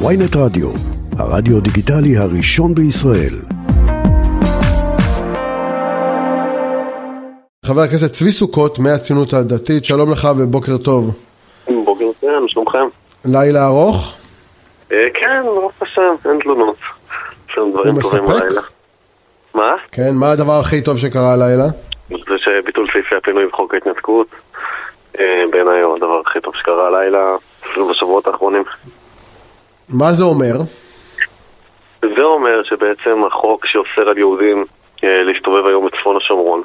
ויינט רדיו, הרדיו דיגיטלי הראשון בישראל. חבר הכנסת צבי סוכות מהציונות הדתית, שלום לך ובוקר טוב. בוקר טוב, שלומכם? לילה ארוך? אה, כן, ברוך השם, אין תלונות. הוא טובים מספק? מה? כן, מה הדבר הכי טוב שקרה הלילה? זה שביטול סעיפי הפינוי בחוק ההתנתקות, אה, בעיניי הוא הדבר הכי טוב שקרה הלילה, אפילו בשבועות האחרונים. מה זה אומר? זה אומר שבעצם החוק שאוסר על יהודים אה, להסתובב היום בצפון השומרון,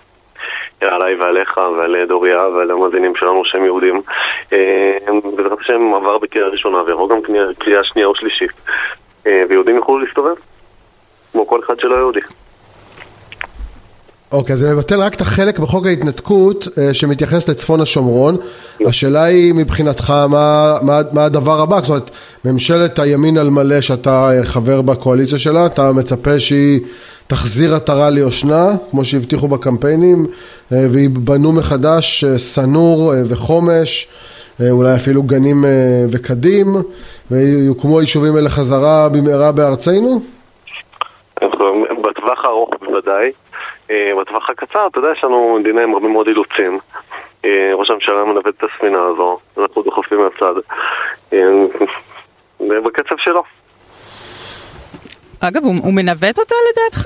אה, עליי ועליך ועל דוריה ועל המאזינים שלנו שהם יהודים, אה, בעזרת השם עבר בקריאה ראשונה ויעבור גם קריאה- שנייה ושלישית, אה, ויהודים יוכלו להסתובב, כמו כל אחד שלא יהודי. אוקיי, זה מבטל רק את החלק בחוק ההתנתקות אה, שמתייחס לצפון השומרון. השאלה היא מבחינתך מה, מה, מה הדבר הבא? זאת אומרת, ממשלת הימין על מלא שאתה אה, חבר בקואליציה שלה, אתה מצפה שהיא תחזיר עטרה ליושנה, כמו שהבטיחו בקמפיינים, אה, ויבנו מחדש אה, וחומש, אולי אפילו גנים וקדים, ויוקמו היישובים האלה חזרה במהרה בארצנו? בטווח הארוך בוודאי. אה, בטווח הקצר, אתה יודע, יש לנו מדינה עם הרבה מאוד אילוצים. אה, ראש הממשלה מנווט את הספינה הזו, אנחנו דוחפים מהצד. אה, בקצב שלו. אגב, הוא, הוא מנווט אותה לדעתך?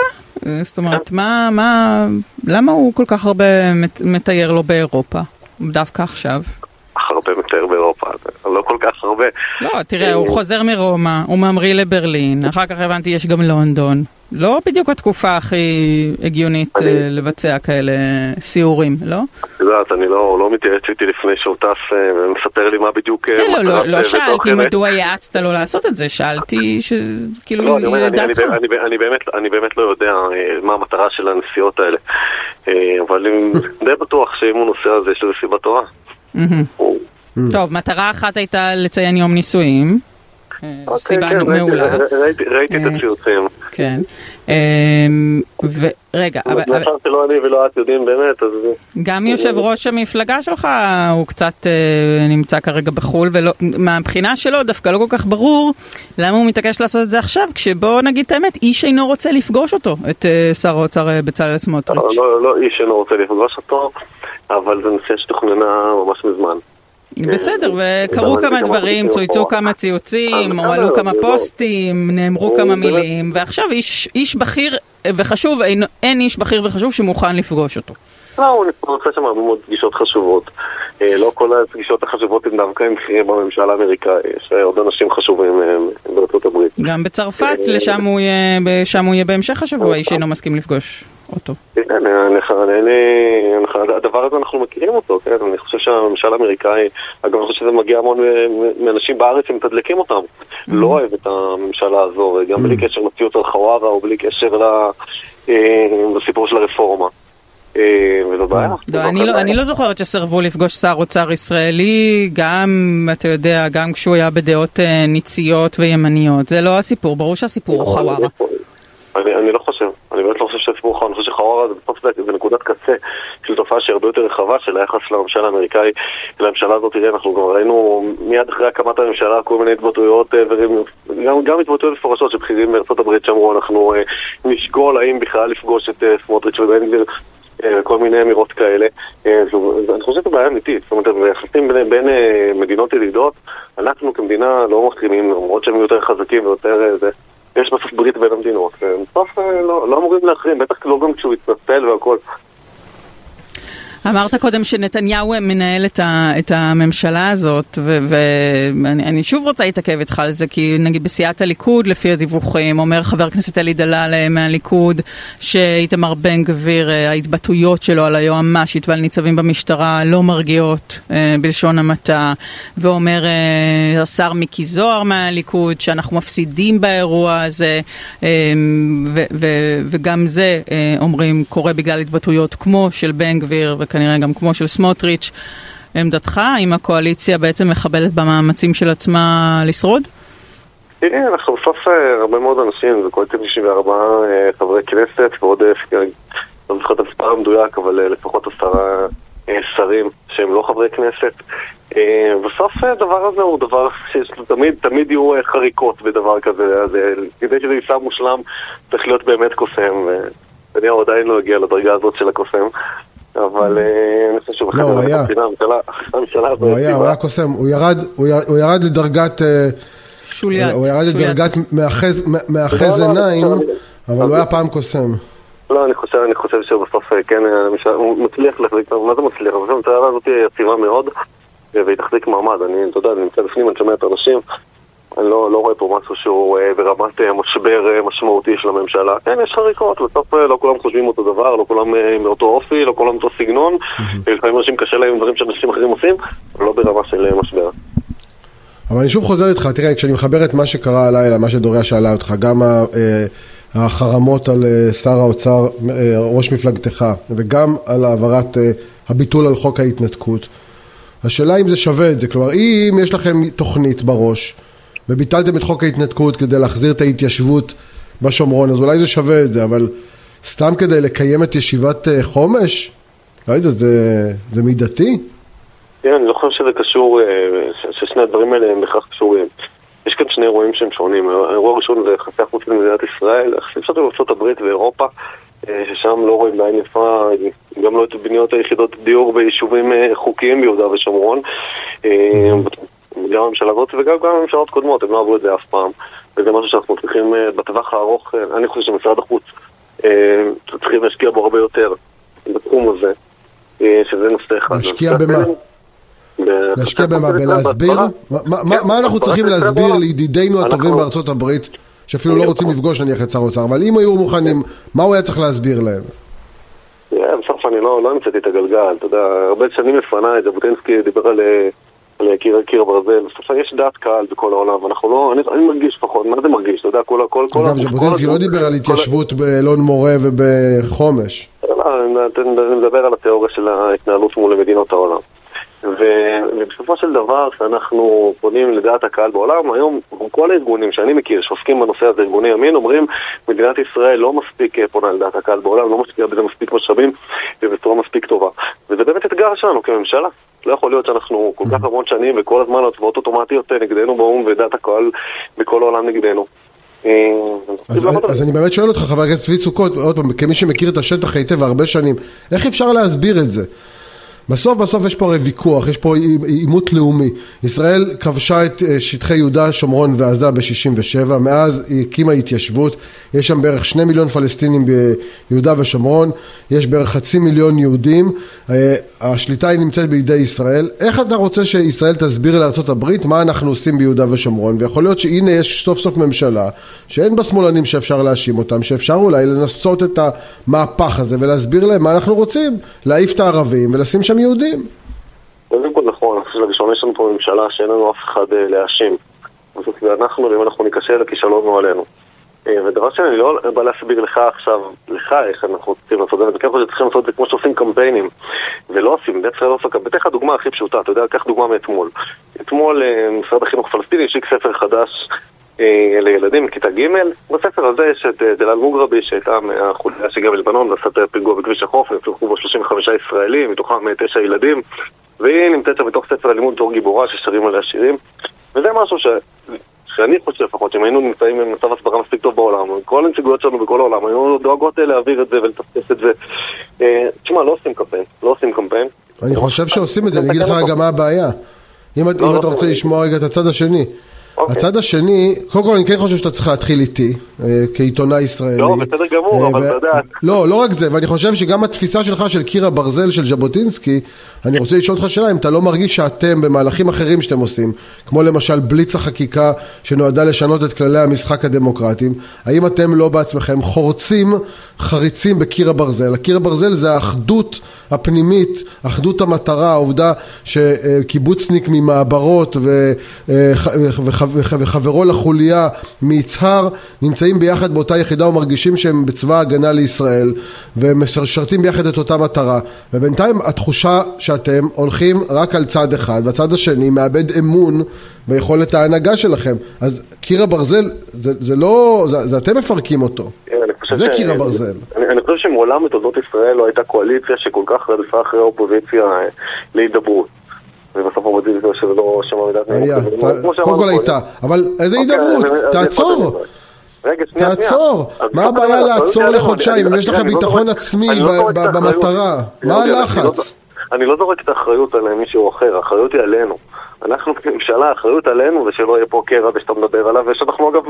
זאת אומרת, מה, מה, למה הוא כל כך הרבה מת, מתייר לו באירופה? דווקא עכשיו. הרבה מתאר לא הרבה. לא, תראה, הוא חוזר מרומא, הוא ממריא לברלין, אחר כך הבנתי יש גם לונדון. לא בדיוק התקופה הכי הגיונית אני- אה, לבצע כאלה סיורים, לא? את יודעת, אני לא לא מתייעץ איתי לפני שהוא טס אה, ומספר לי מה בדיוק אה, כן, לא, לא, לא אה, שאלתי. מדוע יעצת לו לעשות את זה, שאלתי שכאילו לא, אני אומר, אני- לדעתך. אני- אני- אני באמת- אני באמת לא יודע אה, מה המטרה של הנסיעות האלה. אה, אבל אני די בטוח שאם הוא נוסע אז יש לזה סיבה טובה. הוא- טוב, מטרה אחת הייתה לציין יום נישואים. אה, אוקיי, סיבה כן, מעולה. ראיתי- את אה, הציוצים. כן. אמ, ורגע, אבל מאחר שלא אני ולא את יודעים באמת, אז... גם יושב ראש המפלגה שלך הוא קצת אה, נמצא כרגע בחו"ל, ומהבחינה שלו דווקא לא כל כך ברור למה הוא מתעקש לעשות את זה עכשיו, כשבוא נגיד את האמת, איש אינו רוצה לפגוש אותו, את אה, שר האוצר אה, בצלאל סמוטריץ'. לא, לא איש אינו רוצה לפגוש אותו, אבל זו נסיעה שתוכננה ממש מזמן. בסדר, וקרו כמה דברים, צויצו. כמה ציוצים, או עלו בסדר, כמה לא- פוסטים, נאמרו כמה מילים, ועכשיו איש- בכיר וחשוב, אין- איש בכיר וחשוב שמוכן לפגוש אותו. לא, הוא עושה שם הרבה מאוד פגישות חשובות. אה, לא כל הפגישות החשובות הן דווקא עם בכירים בממשל האמריקאי, יש אה, עוד אנשים חשובים אה, בארצות הברית. גם בצרפת, לשם הוא יהיה בהמשך השבוע, איש אינו מסכים לפגוש אותו. כן, הדבר הזה אנחנו מכירים אותו, כן? אני חושב שהממשל האמריקאי, אגב, אני חושב שזה מגיע המון מאנשים בארץ שמתדלקים אותם. לא אוהב את הממשלה הזו, גם בלי קשר לציוץ על חווארה או בלי קשר אה, לסיפור של הרפורמה. אה, וזו בעיה. לא, אני, לא, אני לא זוכרת שסירבו לפגוש שר אוצר ישראלי, גם, אתה יודע, גם כשהוא היה בדעות אה, ניציות וימניות. זה לא הסיפור, ברור שהסיפור הוא חווארה. אני, אני לא חושב, אני באמת לא חושב שהסיפור חווארה, אני חושב שחווארה זה בסוף זה, זה נקודת קצה של תופעה שהיא הרבה יותר רחבה של היחס לממשל האמריקאי, לממשלה הזאת, תראה, אנחנו גם ראינו מיד אחרי הקמת הממשלה כל מיני התבטאויות, אה, וגם גם התבטאויות מפורשות של בכירים בארצות שאמרו, אנחנו אה, נשקול האם בכלל לפגוש את אה, סמוטריץ' ובן גביר. כל מיני אמירות כאלה. אני חושב שזו בעיה אמיתית. זאת אומרת, ביחסים בין, בין מדינות ידידות, אנחנו כמדינה לא מחרימים, למרות שהם יותר חזקים ויותר... זה. יש בסוף ברית בין המדינות, ובסוף אה, לא, לא אמורים להחרים, בטח לא גם כשהוא יתנצל והכל. אמרת קודם שנתניהו מנהל את, ה, את הממשלה הזאת, ואני אני שוב רוצה להתעכב איתך על זה, כי נגיד בסיעת הליכוד, לפי הדיווחים, אומר חבר הכנסת אלי דלל אה, מהליכוד, שאיתמר בן גביר, אה, ההתבטאויות שלו על היועמ"שית ועל ניצבים במשטרה לא מרגיעות, אה, בלשון המעטה, ואומר השר מיקי זוהר מהליכוד, שאנחנו מפסידים באירוע הזה, וגם זה, אומרים, קורה בגלל התבטאויות כמו של בן גביר, וכנראה גם כמו של סמוטריץ'. עמדתך, האם הקואליציה בעצם מחבלת במאמצים של עצמה לשרוד? תראי, אנחנו בסוף אה, הרבה מאוד אנשים, זה קואליציה 64 אה, חברי כנסת ועוד, אה, לא זוכר את המספר המדויק, אבל לפחות עשרה שרים שהם לא חברי כנסת. בסוף הדבר הזה הוא דבר שתמיד תמיד יהיו חריקות בדבר כזה, אז כדי שזה יישא מושלם צריך להיות באמת קוסם, ונתניהו עדיין לא הגיע לדרגה הזאת של הקוסם. אבל אני חושב שהוא לא, הוא היה. הוא היה, הוא היה קוסם, הוא ירד לדרגת... שוליית. הוא ירד לדרגת מאחז עיניים, אבל הוא היה פעם קוסם. לא, אני חושב, אני חושב שבסוף כן, הוא מצליח להחזיק, מה זה מצליח? אני חושב שהממשלה הזאת יציבה מאוד, והיא תחזיק מעמד. אני, אתה יודע, אני נמצא בפנים, אני שומע את האנשים, אני לא, לא רואה פה משהו שהוא ברמת משבר משמעותי של הממשלה. כן, יש חריקות, בסוף לא כולם חושבים אותו דבר, לא כולם מאותו אופי, לא כולם אותו סגנון. לפעמים אנשים קשה להם עם דברים שאנשים אחרים עושים, אבל לא ברמה של משבר. אבל אני שוב חוזר איתך, תראה, כשאני מחבר את מה שקרה הלילה, מה שדוריה שאלה אותך, גם החרמות על שר האוצר, ראש מפלגתך, וגם על העברת הביטול על חוק ההתנתקות, השאלה אם זה שווה את זה, כלומר אם יש לכם תוכנית בראש וביטלתם את חוק ההתנתקות כדי להחזיר את ההתיישבות בשומרון, אז אולי זה שווה את זה, אבל סתם כדי לקיים את ישיבת חומש? לא יודע, זה, זה מידתי? כן, אני לא חושב שזה קשור, ששני הדברים האלה הם בהכרח קשורים. יש כאן שני אירועים שהם שונים. האירוע הראשון זה יחסי החוץ למדינת ישראל, יחסי קצת בארצות הברית ואירופה, ששם לא רואים בעין יפה גם לא את בניות היחידות דיור ביישובים חוקיים ביהודה ושומרון. גם הממשלה הזאת וגם גם הממשלות קודמות, הם לא עברו את זה אף פעם. וזה משהו שאנחנו צריכים בטווח הארוך, אני חושב שמשרד החוץ צריכים להשקיע בו הרבה יותר בתחום הזה, שזה נושא אחד. להשקיע במה? להשקיע במה? בלהסביר? מה אנחנו צריכים להסביר לידידינו הטובים בארצות הברית שאפילו לא רוצים לפגוש נניח את שר האוצר, אבל אם היו מוכנים, מה הוא היה צריך להסביר להם? בסוף אני לא המצאתי את הגלגל, אתה יודע, הרבה שנים לפניי, ז'בוטינסקי דיבר על קיר הברזל, בסוף יש דעת קהל בכל העולם, ואנחנו לא, אני מרגיש לפחות, מה זה מרגיש, אתה יודע, כל... אגב, ז'בוטינסקי לא דיבר על התיישבות באלון מורה ובחומש. אני מדבר על התיאוריה של ההתנהלות מול מדינות העולם. ובסופו של דבר, כשאנחנו פונים לדעת הקהל בעולם, היום כל הארגונים שאני מכיר שעוסקים בנושא הזה, ארגוני ימין, אומרים מדינת ישראל לא מספיק פונה לדעת הקהל בעולם, לא משקיעה בזה מספיק משאבים ובצורה מספיק טובה. וזה באמת אתגר שלנו כממשלה. לא יכול להיות שאנחנו כל כך המון שנים וכל הזמן הצבעות אוטומטיות נגדנו באו"ם ודעת הקהל בכל העולם נגדנו. אז, אז אני באמת שואל אותך, חבר הכנסת צבי סוכות, עוד פעם, כמי שמכיר את השטח היטב הרבה שנים, איך אפשר להסביר את זה? בסוף בסוף יש פה הרי ויכוח, יש פה עימות לאומי. ישראל כבשה את שטחי יהודה, שומרון ועזה ב-67, מאז היא הקימה התיישבות, יש שם בערך שני מיליון פלסטינים ביהודה ושומרון, יש בערך חצי מיליון יהודים, השליטה היא נמצאת בידי ישראל. איך אתה רוצה שישראל תסביר הברית מה אנחנו עושים ביהודה ושומרון? ויכול להיות שהנה יש סוף סוף ממשלה שאין בה שמאלנים שאפשר להאשים אותם, שאפשר אולי לנסות את המהפך הזה ולהסביר להם מה אנחנו רוצים, להעיף את הערבים ולשים שם יהודים. קודם כל נכון, אני חושב שלראשונה יש לנו פה ממשלה שאין לנו אף אחד להאשים. ואנחנו, ואם אנחנו ניכשל, הכישלון הוא עלינו. ודבר שני, אני לא בא להסביר לך עכשיו, לך איך אנחנו רוצים לעשות את זה, אני כן חושב שצריכים לעשות את זה כמו שעושים קמפיינים ולא עושים, מדינת ישראל לא עושה קמפיינים. אתן לך דוגמה הכי פשוטה, אתה יודע, קח דוגמה מאתמול. אתמול משרד החינוך הפלסטיני השיק ספר חדש לילדים מכיתה ג' בספר הזה יש את דלאל מוגרבי שהייתה מהחוליה שהגיעה מלבנון ועשתה פיגוע בכביש החוף, נפתחו בו 35 ישראלים, מתוכם 9 ילדים והיא נמצאת שם בתוך ספר הלימוד תור גיבורה ששרים עליה שירים וזה משהו ש... שאני חושב לפחות, שאם היינו נמצאים במצב הסברה מספיק טוב בעולם, כל הנציגויות שלנו בכל העולם היו דואגות להעביר את זה ולטפס את זה. תשמע, לא עושים קמפיין, לא עושים קמפיין. אני חושב שעושים את זה, אני אגיד לך גם מה הבעיה. אם אתה רוצה לשמוע רגע את הצד השני. הצד השני, קודם כל אני כן חושב שאתה צריך להתחיל איתי, כעיתונאי ישראלי. לא, בסדר גמור, אבל אתה יודע... לא, לא רק זה, ואני חושב שגם התפיסה שלך של קיר הברזל של ז'בוטינסקי, אני רוצה לשאול אותך שאלה, אם אתה לא מרגיש שאתם במהלכים אחרים שאתם עושים, כמו למשל בליץ החקיקה שנועדה לשנות את כללי המשחק הדמוקרטיים, האם אתם לא בעצמכם חורצים חריצים בקיר הברזל? הקיר הברזל זה האחדות הפנימית, אחדות המטרה, העובדה שקיבוצניק ממעברות וחברו לחוליה מיצהר נמצאים ביחד באותה יחידה ומרגישים שהם בצבא ההגנה לישראל ומשרתים ביחד את אותה מטרה. ובינתיים התחושה שאתם הולכים רק על צד אחד והצד השני מאבד אמון ביכולת ההנהגה שלכם. אז קיר הברזל זה, זה לא, זה, זה אתם מפרקים אותו. זה קיר הברזל אני, אני חושב שמעולם בתולדות ישראל לא הייתה קואליציה שכל כך רדפה אחרי האופוזיציה להידברות ובסוף האופוזיציה שזה לא שם עמידת היה, קודם כל הייתה, אבל איזה אוקיי, הידברות, תעצור. רגע, שנייה, תעצור, מה הבעיה לעצור לחודשיים אם יש לך ביטחון עצמי במטרה? מה הלחץ? אני לא זורק את האחריות על מישהו אחר, האחריות היא עלינו. אנחנו כממשלה, האחריות עלינו ושלא יהיה פה קרע ושאתה מדבר עליו ושאנחנו אגב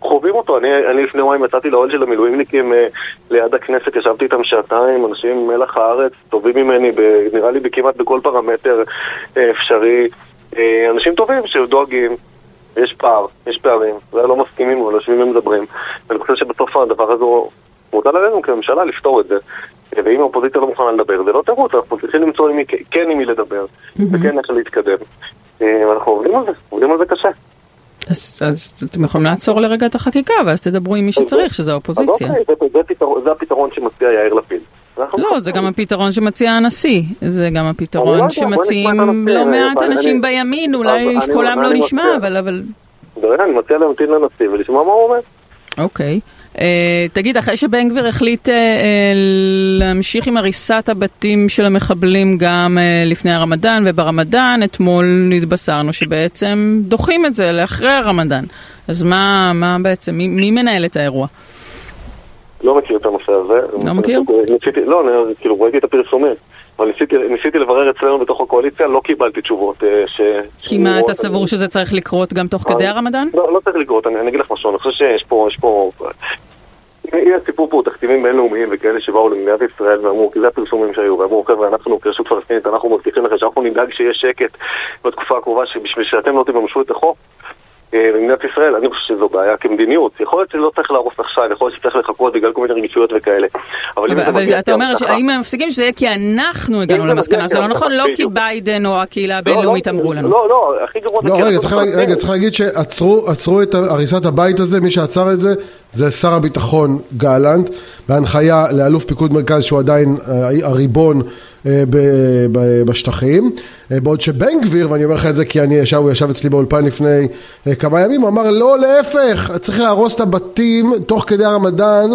חווים אותו. אני, אני לפני יומיים יצאתי לאוהל של המילואימניקים אה, ליד הכנסת, ישבתי איתם שעתיים, אנשים מלח הארץ, טובים ממני, ב, נראה לי כמעט בכל פרמטר אה, אפשרי. אה, אנשים טובים שדואגים, יש פער, יש פערים, לא מסכימים אבל יושבים ומדברים. ואני חושב שבסוף הדבר הזה מוטל עלינו כממשלה לפתור את זה. ואם האופוזיציה לא מוכנה לדבר, זה לא תירוץ, אנחנו צריכים למצוא עם מי, כן עם מי לדבר, וכן איך להתקדם. ואנחנו עובדים על זה, עובדים על זה קשה. אז, אז אתם יכולים לעצור לרגע את החקיקה, ואז תדברו עם מי שצריך, שזה האופוזיציה. אז אוקיי, זה, זה, זה הפתרון שמציע יאיר לפיד. לא, זה גם הפתרון שמציע הנשיא, זה גם הפתרון לא שמציעים לא מעט אנשים בימין, אולי קולם לא נשמע, אבל... אני מציע להמתין לנשיא ולשמוע מה הוא אומר. אוקיי. תגיד, אחרי שבן גביר החליט uh, uh, להמשיך עם הריסת הבתים של המחבלים גם לפני הרמדאן וברמדאן, אתמול התבשרנו שבעצם דוחים את זה לאחרי הרמדאן. אז מה, מה בעצם, מי, מי מנהל את האירוע? לא מכיר את הנושא הזה. לא מכיר? ניסיתי, לא, אני, כאילו ראיתי את הפרסומים. אבל ניסיתי, ניסיתי לברר אצלנו בתוך הקואליציה, לא קיבלתי תשובות. ש... כי מה, אתה סבור שזה צריך לקרות גם תוך כדי הרמדאן? לא, לא צריך לקרות, אני, אני אגיד לך משהו, אני חושב שיש פה, יש פה... יהיה סיפור פה תקציבים בינלאומיים וכאלה שבאו למדינת ישראל ואמרו, כי זה הפרסומים שהיו, ואמרו חבר'ה אנחנו כרשות פלסטינית אנחנו מבטיחים לכם שאנחנו נדאג שיהיה שקט בתקופה הקרובה בשביל שאתם לא תממשו את החוק אה, במדינת ישראל, אני חושב שזו בעיה כמדיניות. יכול להיות שלא צריך להרוס עכשיו, יכול להיות שצריך לחכות בגלל כל מיני רגישויות וכאלה. אבל, אבל אתה אומר, האם הם מפסיקים שזה יהיה כי אנחנו הגענו למסקנה, זה לא נכון? לא כי ביידן או הקהילה לא, הבינלאומית לא, אמרו לנו. לא, לא, הכי גרוע זה... לא, רגע, צריך להגיד שעצרו את הריסת הבית הזה, מי שעצר את זה זה שר הביטחון גלנט, בהנחיה לאלוף פיקוד מרכז שהוא עדיין אה, הריבון אה, בשטחים, אה, בעוד שבן גביר, ואני אומר לך את זה כי אני ישב, הוא ישב אצלי באולפן לפני כמה ימים, הוא אמר לא להפך, צריך להרוס את הבתים תוך כדי הרמדאן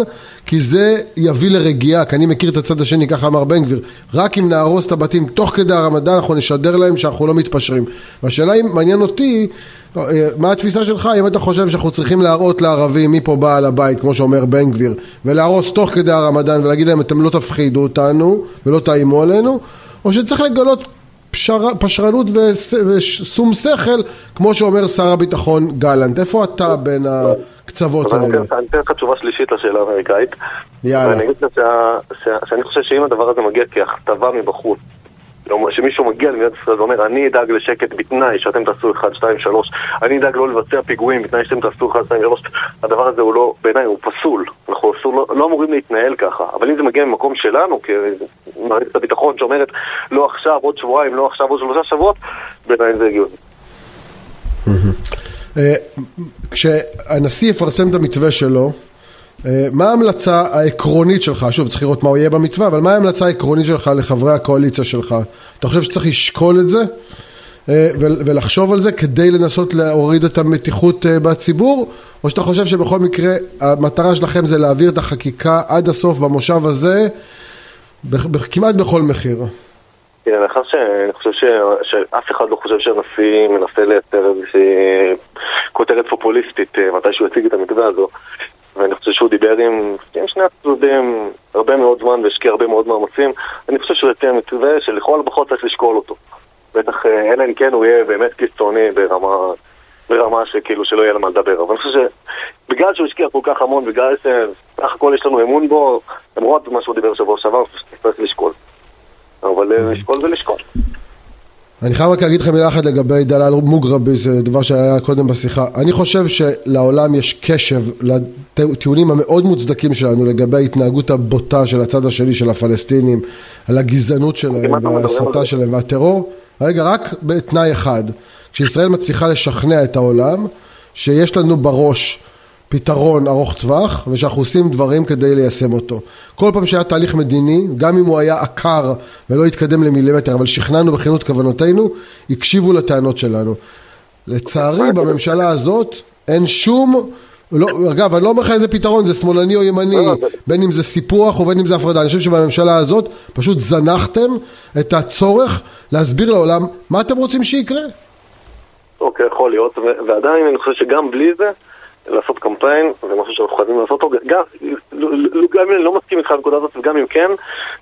כי זה יביא לרגיעה, כי אני מכיר את הצד השני, ככה אמר בן גביר, רק אם נהרוס את הבתים תוך כדי הרמדאן אנחנו נשדר להם שאנחנו לא מתפשרים. והשאלה אם מעניין אותי אה, מה התפיסה שלך? אם אתה חושב שאנחנו צריכים להראות לערבים מי פה בעל הבית כמו שאומר בן גביר ולהרוס תוך כדי הרמדאן ולהגיד להם אתם לא תפחידו אותנו ולא תאיימו עלינו או שצריך לגלות פשר, פשרנות ושום שכל כמו שאומר שר הביטחון גלנט. איפה אתה בין הקצוות האלה? אני אתן לך תשובה שלישית לשאלה האמריקאית. יאללה. ואני אגיד שאני חושב שאם הדבר הזה מגיע כהכתבה מבחוץ שמישהו מגיע למדינת ישראל ואומר אני אדאג לשקט בתנאי שאתם תעשו 1, 2, 3 אני אדאג לא לבצע פיגועים בתנאי שאתם תעשו 1, 2, 3 הדבר הזה הוא לא, בעיניי הוא פסול. אנחנו אסור, לא, לא אמורים להתנהל ככה. אבל אם זה מגיע ממקום שלנו כמערכת הביטחון שאומרת לא עכשיו עוד שבועיים, לא עכשיו עוד שלושה שבועות בעיניי זה הגיוני. אה, כשהנשיא יפרסם את המתווה שלו מה ההמלצה העקרונית שלך, שוב צריך לראות מה הוא יהיה במתווה, אבל מה ההמלצה העקרונית שלך לחברי הקואליציה שלך? אתה חושב שצריך לשקול את זה אה, ולחשוב על זה כדי לנסות להוריד את המתיחות אה, בציבור, או שאתה חושב שבכל מקרה המטרה שלכם זה להעביר את החקיקה עד הסוף במושב הזה כמעט בכל מחיר? תראה, מאחר שאני חושב שאף אחד לא חושב שהנשיא מנסה לייצר איזושהי כותרת פופוליסטית מתי שהוא יציג את המתווה הזו שהוא דיבר עם, עם שני הצדדים הרבה מאוד זמן והשקיע הרבה מאוד מאמצים. אני חושב שהוא יציע מתווה שלכל הפחות צריך לשקול אותו. בטח, אה, אלא אם כן הוא יהיה באמת קיצוני ברמה, ברמה שכאילו שלא יהיה למה לדבר. אבל אני חושב שבגלל שהוא השקיע כל כך המון, בגלל שסך הכל יש לנו אמון בו, למרות מה שהוא דיבר שבוע שעבר, שצריך לשקול. אבל אה, לשקול זה לשקול. אני חייב רק להגיד לכם מילה אחת לגבי דלאל מוגרבי, זה דבר שהיה קודם בשיחה. אני חושב שלעולם יש קשב לטיעונים המאוד מוצדקים שלנו לגבי ההתנהגות הבוטה של הצד השני של הפלסטינים, על הגזענות שלהם וההסתה שלהם והטרור. רגע, רק בתנאי אחד, כשישראל מצליחה לשכנע את העולם שיש לנו בראש פתרון ארוך טווח ושאנחנו עושים דברים כדי ליישם אותו. כל פעם שהיה תהליך מדיני, גם אם הוא היה עקר ולא התקדם למילימטר, אבל שכנענו בכנות כוונותינו, הקשיבו לטענות שלנו. לצערי בממשלה הזאת אין שום לא, אגב, אני לא אומר לך איזה פתרון, זה שמאלני או ימני, לא, זה- בין אם זה סיפוח ובין אם זה הפרדה. אני חושב שבממשלה הזאת פשוט זנחתם את הצורך להסביר לעולם מה אתם רוצים שיקרה. אוקיי, יכול להיות, ועדיין אני חושב שגם בלי זה, לעשות קמפיין, זה משהו שאנחנו חייבים לעשות אותו, גם, גם אם אני לא מסכים איתך בנקודה הזאת, וגם אם כן,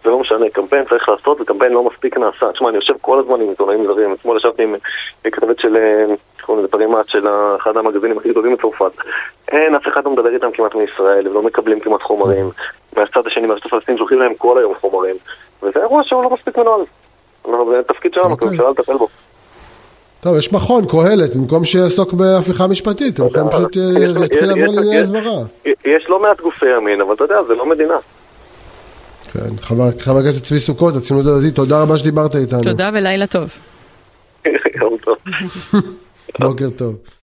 זה לא משנה, קמפיין צריך לעשות, וקמפיין לא מספיק נעשה. תשמע, אני יושב כל הזמן עם עיתונאים זרים, אתמול ישבתי עם כתבת של, אה, קוראים לזה, פרימט, של אחד המגזינים הכי גדולים בצרפת. אין, אף אחד לא מדבר איתם כמעט מישראל, ולא מקבלים כמעט חומרים. מהצד השני, מהרשות הפלסטינית, שולחים להם כל היום חומרים. וזה אירוע שהוא לא מספיק מנוהל. זה תפקיד שלנו אוקיי. כממשלה לטפל בו. טוב, יש מכון, קהלת, במקום שיעסוק בהפיכה משפטית, אתם יכולים פשוט אה, להתחיל יש- לעבור לענייני הסברה. יש לא מעט גופי ימין, אבל אתה יודע, זה לא מדינה. כן, חבר חבר הכנסת צבי סוכות, הציונות הדתית, תודה רבה שדיברת איתנו. תודה ולילה טוב. יום טוב. בוקר טוב.